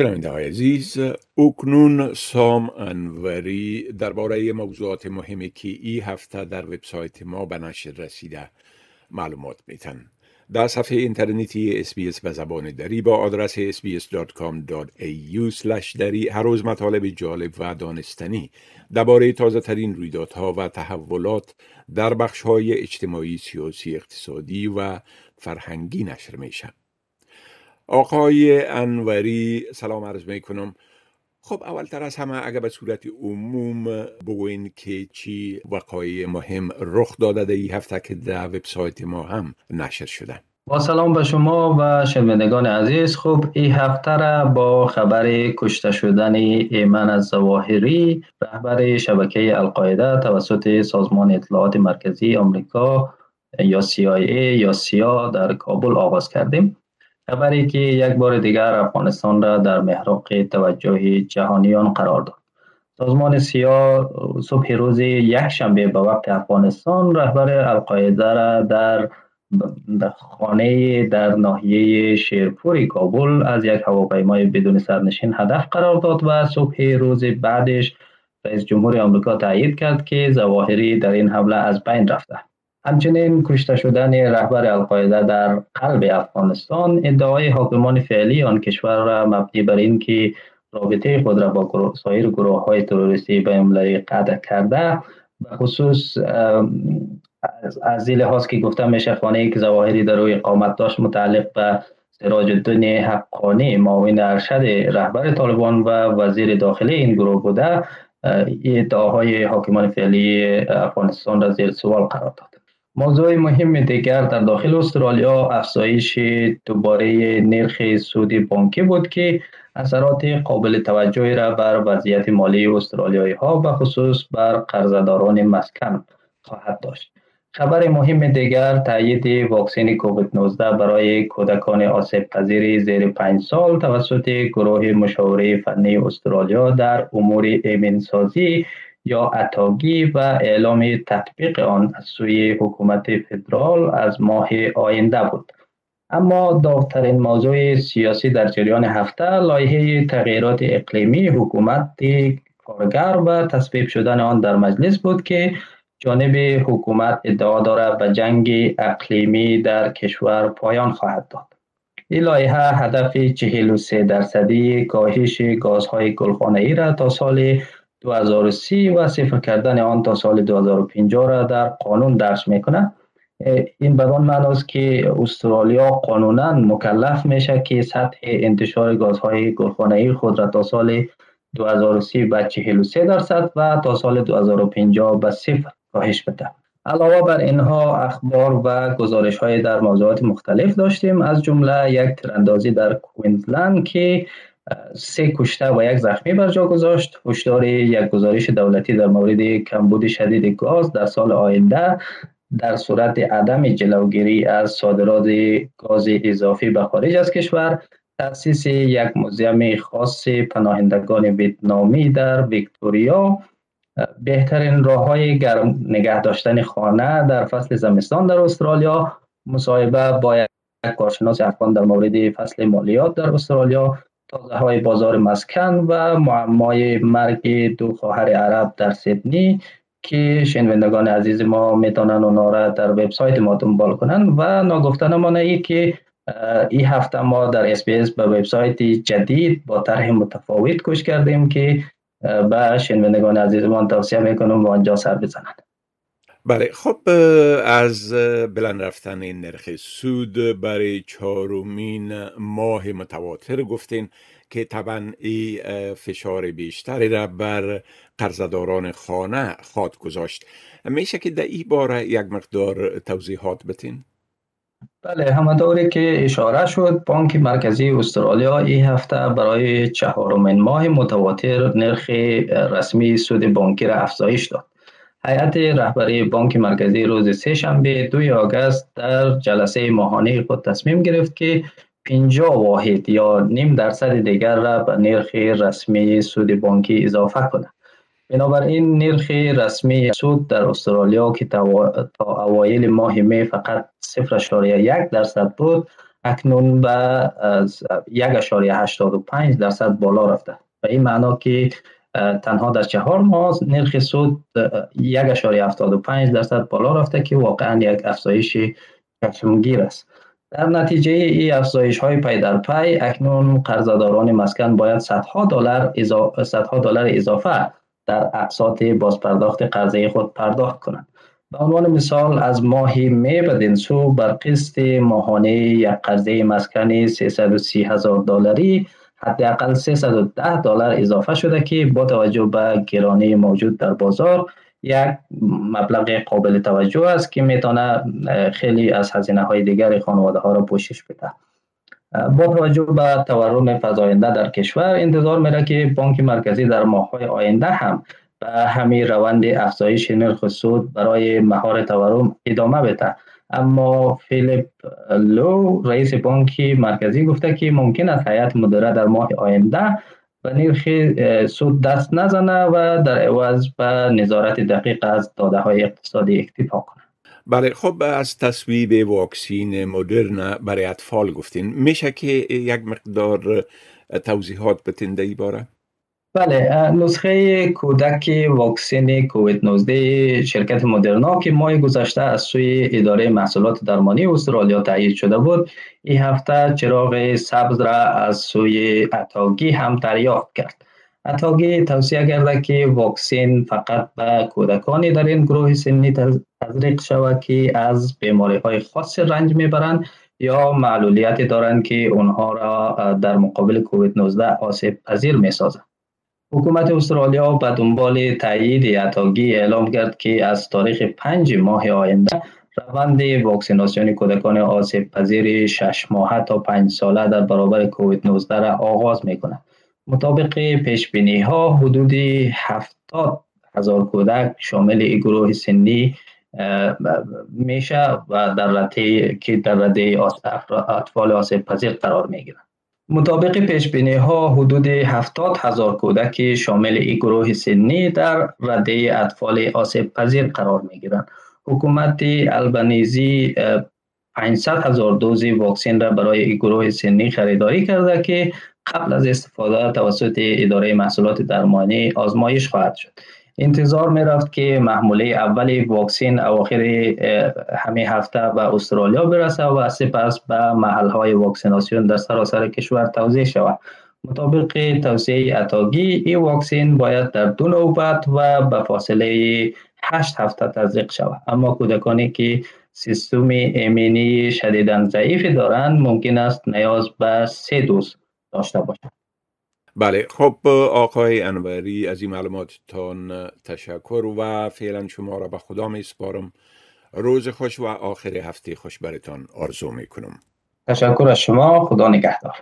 شنونده های عزیز اکنون سام انوری درباره موضوعات مهمی که ای هفته در وبسایت ما به نشر رسیده معلومات میتن در صفحه اینترنتی اسپیس به زبان دری با آدرس sbs.com.au دری هر روز مطالب جالب و دانستنی درباره تازه ترین رویدادها و تحولات در بخش های اجتماعی، سیاسی، اقتصادی و فرهنگی نشر میشه. آقای انوری سلام عرض می کنم خب اولتر از همه اگر به صورت عموم بگوین که چی وقایع مهم رخ داده در این هفته که در وبسایت ما هم نشر شده. با سلام به شما و شنوندگان عزیز. خب این هفته را با خبر کشته شدن ایمن از زواهری رهبر شبکه القاعده توسط سازمان اطلاعات مرکزی آمریکا یا CIA یا سیا در کابل آغاز کردیم. خبری که یک بار دیگر افغانستان را در محراق توجه جهانیان قرار داد. سازمان سیا صبح روز یک شنبه به وقت افغانستان رهبر القاعده را در خانه در ناحیه شیرپور کابل از یک هواپیمای بدون سرنشین هدف قرار داد و صبح روز بعدش رئیس جمهور آمریکا تایید کرد که زواهری در این حمله از بین رفته. همچنین کشته شدن رهبر القاعده در قلب افغانستان ادعای حاکمان فعلی آن کشور را مبنی بر این که رابطه خود را با سایر گروه های تروریستی بین قطع کرده به خصوص از این لحاظ که گفته میشه خانه که زواهری در روی اقامت داشت متعلق به سراج الدین حقانی معاون ارشد رهبر طالبان و وزیر داخلی این گروه بوده ادعاهای حاکمان فعلی افغانستان را زیر سوال قرار داد. موضوع مهم دیگر در داخل استرالیا افزایش دوباره نرخ سود بانکی بود که اثرات قابل توجهی را بر وضعیت مالی استرالیایی ها و خصوص بر قرضداران مسکن خواهد داشت. خبر مهم دیگر تایید واکسن کووید 19 برای کودکان آسیب پذیر زیر 5 سال توسط گروه مشاوره فنی استرالیا در امور ایمن سازی یا اتاگی و اعلام تطبیق آن از سوی حکومت فدرال از ماه آینده بود. اما داغترین موضوع سیاسی در جریان هفته لایحه تغییرات اقلیمی حکومت کارگر و تصویب شدن آن در مجلس بود که جانب حکومت ادعا دارد به جنگ اقلیمی در کشور پایان خواهد داد. این لایحه هدف 43 درصدی کاهش گازهای گلخانه‌ای را تا سال 2030 و صفر کردن آن تا سال 2050 را در قانون درس می‌کنه. این بدان معناست که استرالیا قانونا مکلف میشه که سطح انتشار گازهای گلخانه‌ای خود را تا سال 2030 به 43 درصد و تا سال 2050 به صفر کاهش بده. علاوه بر اینها اخبار و گزارش های در موضوعات مختلف داشتیم. از جمله یک تراندازی در کوینزلند که سه کشته و یک زخمی بر جا گذاشت. هشدار یک گزارش دولتی در مورد کمبود شدید گاز در سال آینده در صورت عدم جلوگیری از صادرات گاز اضافی به خارج از کشور. تأسیس یک موزیم خاص پناهندگان ویتنامی در ویکتوریا. بهترین راه های گرم نگه داشتن خانه در فصل زمستان در استرالیا. مصاحبه با یک کارشناس افغان در مورد فصل مالیات در استرالیا. تازه های بازار مسکن و معمای مرگ دو خواهر عرب در سیدنی که شنوندگان عزیز ما می‌تونن اونا را در وبسایت ما دنبال کنن و ناگفتن ما ای که این هفته ما در اسپیس به وبسایت جدید با طرح متفاوت کش کردیم که به شنوندگان عزیزمان توصیه می‌کنم و آنجا سر بزنند. بله خب از بلند رفتن این نرخ سود برای چهارمین ماه متواتر گفتین که طبعا ای فشار بیشتری را بر قرضداران خانه خواد گذاشت میشه که در این باره یک مقدار توضیحات بتین؟ بله همانطوری که اشاره شد بانک مرکزی استرالیا این هفته برای چهارمین ماه متواتر نرخ رسمی سود بانکی را افزایش داد هیئت رهبری بانک مرکزی روز سه شنبه دوی آگست در جلسه ماهانه خود تصمیم گرفت که 50 واحد یا نیم درصد دیگر را به نرخ رسمی سود بانکی اضافه کند. بنابراین نرخ رسمی سود در استرالیا که تا اوایل ماه می فقط 0.1 درصد بود اکنون به 1.85 درصد بالا رفته و این معنا که تنها در چهار ماه نرخ سود 1.75 درصد بالا رفته که واقعا یک افزایش چشمگیر است. در نتیجه ای افزایش های پی در پی اکنون قرضداران مسکن باید صدها دلار صدها دلار اضافه در اقساط بازپرداخت قرضه خود پرداخت کنند. به عنوان مثال از ماه می به سو بر قسط ماهانه یک قرضه مسکن 330 هزار دلاری حداقل 310 دلار اضافه شده که با توجه به گرانی موجود در بازار یک مبلغ قابل توجه است که می‌تونه خیلی از هزینه های دیگر خانواده ها را پوشش بده. با توجه به تورم فزاینده در کشور انتظار میره که بانک مرکزی در ماه های آینده هم به همین روند افزایش نرخ سود برای مهار تورم ادامه بده. اما فیلیپ لو رئیس بانک مرکزی گفته که ممکن است هیئت مدیره در ماه آینده به نرخ سود دست نزنه و در عوض به نظارت دقیق از داده های اقتصادی اکتفا کنه بله خب از تصویب واکسین مدرن برای اطفال گفتین میشه که یک مقدار توضیحات بتین ای باره؟ بله نسخه کودک واکسن کووید 19 شرکت مدرنا که ماه گذشته از سوی اداره محصولات درمانی استرالیا تایید شده بود این هفته چراغ سبز را از سوی اتاگی هم دریافت کرد اتاگی توصیه کرده که واکسن فقط به کودکانی در این گروه سنی تزریق شود که از بیماری های خاص رنج می‌برند یا معلولیتی دارند که اونها را در مقابل کووید 19 آسیب پذیر می سازند. حکومت استرالیا به دنبال تایید اتاگی اعلام کرد که از تاریخ پنج ماه آینده روند واکسیناسیون کودکان آسیب پذیر شش ماه تا پنج ساله در برابر کووید 19 را آغاز می کند. مطابق پیش بینی ها حدود 70 هزار کودک شامل گروه سنی میشه و در که در رده اطفال آسیب پذیر قرار می گیرند. مطابق پیش ها حدود 70 هزار کودک شامل این گروه سنی در رده اطفال آسیب پذیر قرار می گیرند. حکومت البنیزی 500 هزار دوز واکسن را برای این گروه سنی خریداری کرده که قبل از استفاده توسط اداره محصولات درمانی آزمایش خواهد شد. انتظار می رفت که محموله اول واکسین اواخر همین هفته به استرالیا برسه و سپس به محل های واکسیناسیون در سراسر کشور توضیح شود. مطابق توصیه اتاگی این واکسین باید در دو نوبت و به فاصله هشت هفته تزریق شود. اما کودکانی که سیستم ایمنی شدیدن ضعیفی دارند ممکن است نیاز به سه دوز داشته باشند. بله خب آقای انوری از این معلوماتتان تشکر و فعلا شما را به خدا می سپارم. روز خوش و آخر هفته خوش برتان آرزو می کنم. تشکر از شما. خدا نگهدار.